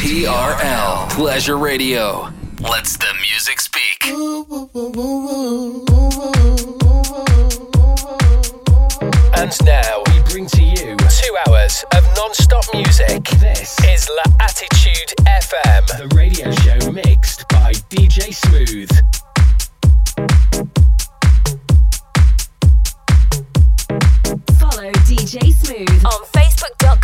TRL Pleasure Radio. Let's the music speak. And now we bring to you two hours of non-stop music. This is L'Attitude FM, the radio show mixed by DJ Smooth. Follow DJ Smooth on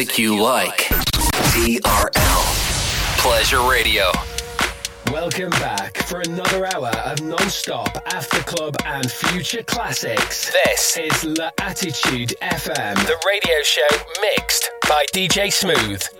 Music you like. TRL. Pleasure Radio. Welcome back for another hour of non-stop after club and future classics. This is L'Attitude FM, the radio show mixed by DJ Smooth.